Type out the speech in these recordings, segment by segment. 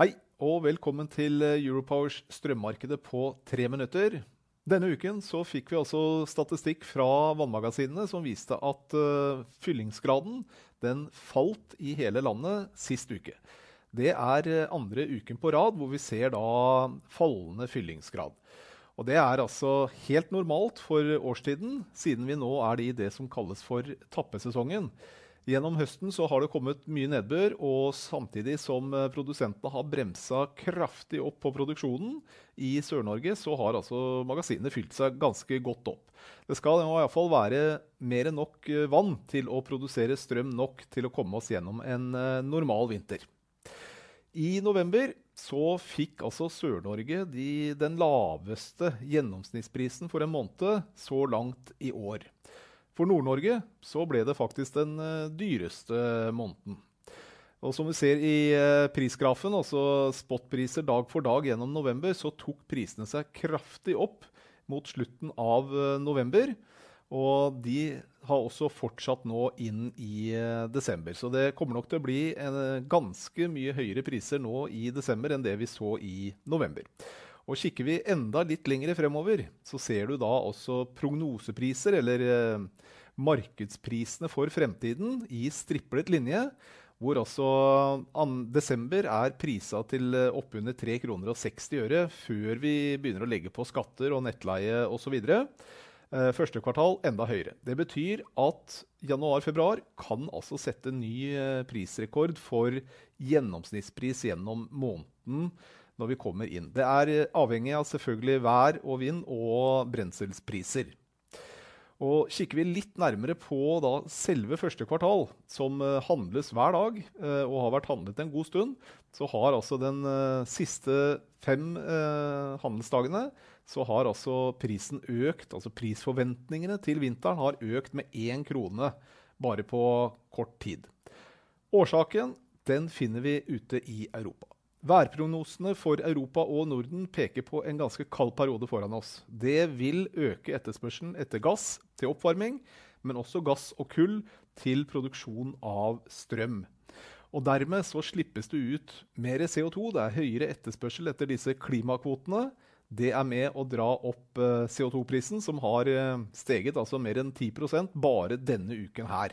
Hei, og velkommen til eh, Europowers strømmarkedet på tre minutter. Denne uken så fikk vi altså statistikk fra vannmagasinene som viste at uh, fyllingsgraden den falt i hele landet sist uke. Det er uh, andre uken på rad hvor vi ser da fallende fyllingsgrad. Og Det er altså helt normalt for årstiden, siden vi nå er i det som kalles for tappesesongen. Gjennom høsten så har det kommet mye nedbør, og samtidig som eh, produsentene har bremsa kraftig opp på produksjonen i Sør-Norge, så har altså magasinet fylt seg ganske godt opp. Det skal i hvert fall være mer enn nok eh, vann til å produsere strøm nok til å komme oss gjennom en eh, normal vinter. I november så fikk altså Sør-Norge de, den laveste gjennomsnittsprisen for en måned så langt i år. For Nord-Norge så ble det faktisk den uh, dyreste måneden. Og som vi ser i uh, prisgrafen, altså spotpriser dag for dag gjennom november, så tok prisene seg kraftig opp mot slutten av uh, november. Og de har også fortsatt nå inn i desember. Så det kommer nok til å bli en, ganske mye høyere priser nå i desember enn det vi så i november. Og Kikker vi enda litt lenger fremover, så ser du da også prognosepriser, eller eh, markedsprisene for fremtiden, i striplet linje. Hvor altså desember er prisa til eh, oppunder 3 kroner og 60 øre før vi begynner å legge på skatter og nettleie osv. Eh, første kvartal enda høyere. Det betyr at januar-februar kan altså sette ny eh, prisrekord for gjennomsnittspris gjennom måneden når vi kommer inn. Det er eh, avhengig av selvfølgelig vær og vind og brenselspriser. Og Kikker vi litt nærmere på da, selve første kvartal, som uh, handles hver dag, uh, og har vært handlet en god stund, så har altså den siste fem handelsdagene så har altså prisen økt. Altså prisforventningene til vinteren har økt med én krone bare på kort tid. Årsaken den finner vi ute i Europa. Værprognosene for Europa og Norden peker på en ganske kald periode foran oss. Det vil øke etterspørselen etter gass til oppvarming, men også gass og kull til produksjon av strøm. Og Dermed så slippes det ut mer CO2. Det er høyere etterspørsel etter disse klimakvotene. Det er med å dra opp eh, CO2-prisen, som har eh, steget altså mer enn 10% bare denne uken her.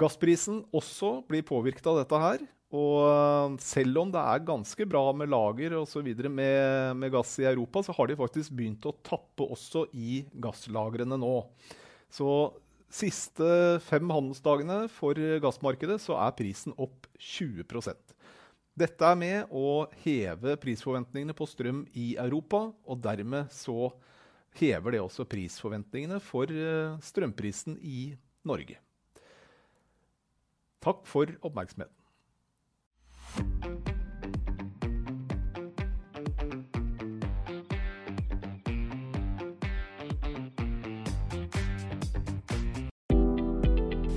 Gassprisen også blir påvirket av dette her. Og selv om det er ganske bra med lager og så med, med gass i Europa, så har de faktisk begynt å tappe også i gasslagrene nå. Så siste fem handelsdagene for gassmarkedet så er prisen opp 20% Dette er med å heve prisforventningene på strøm i Europa, og dermed så hever det også prisforventningene for eh, strømprisen i Norge. Takk for oppmerksomheten.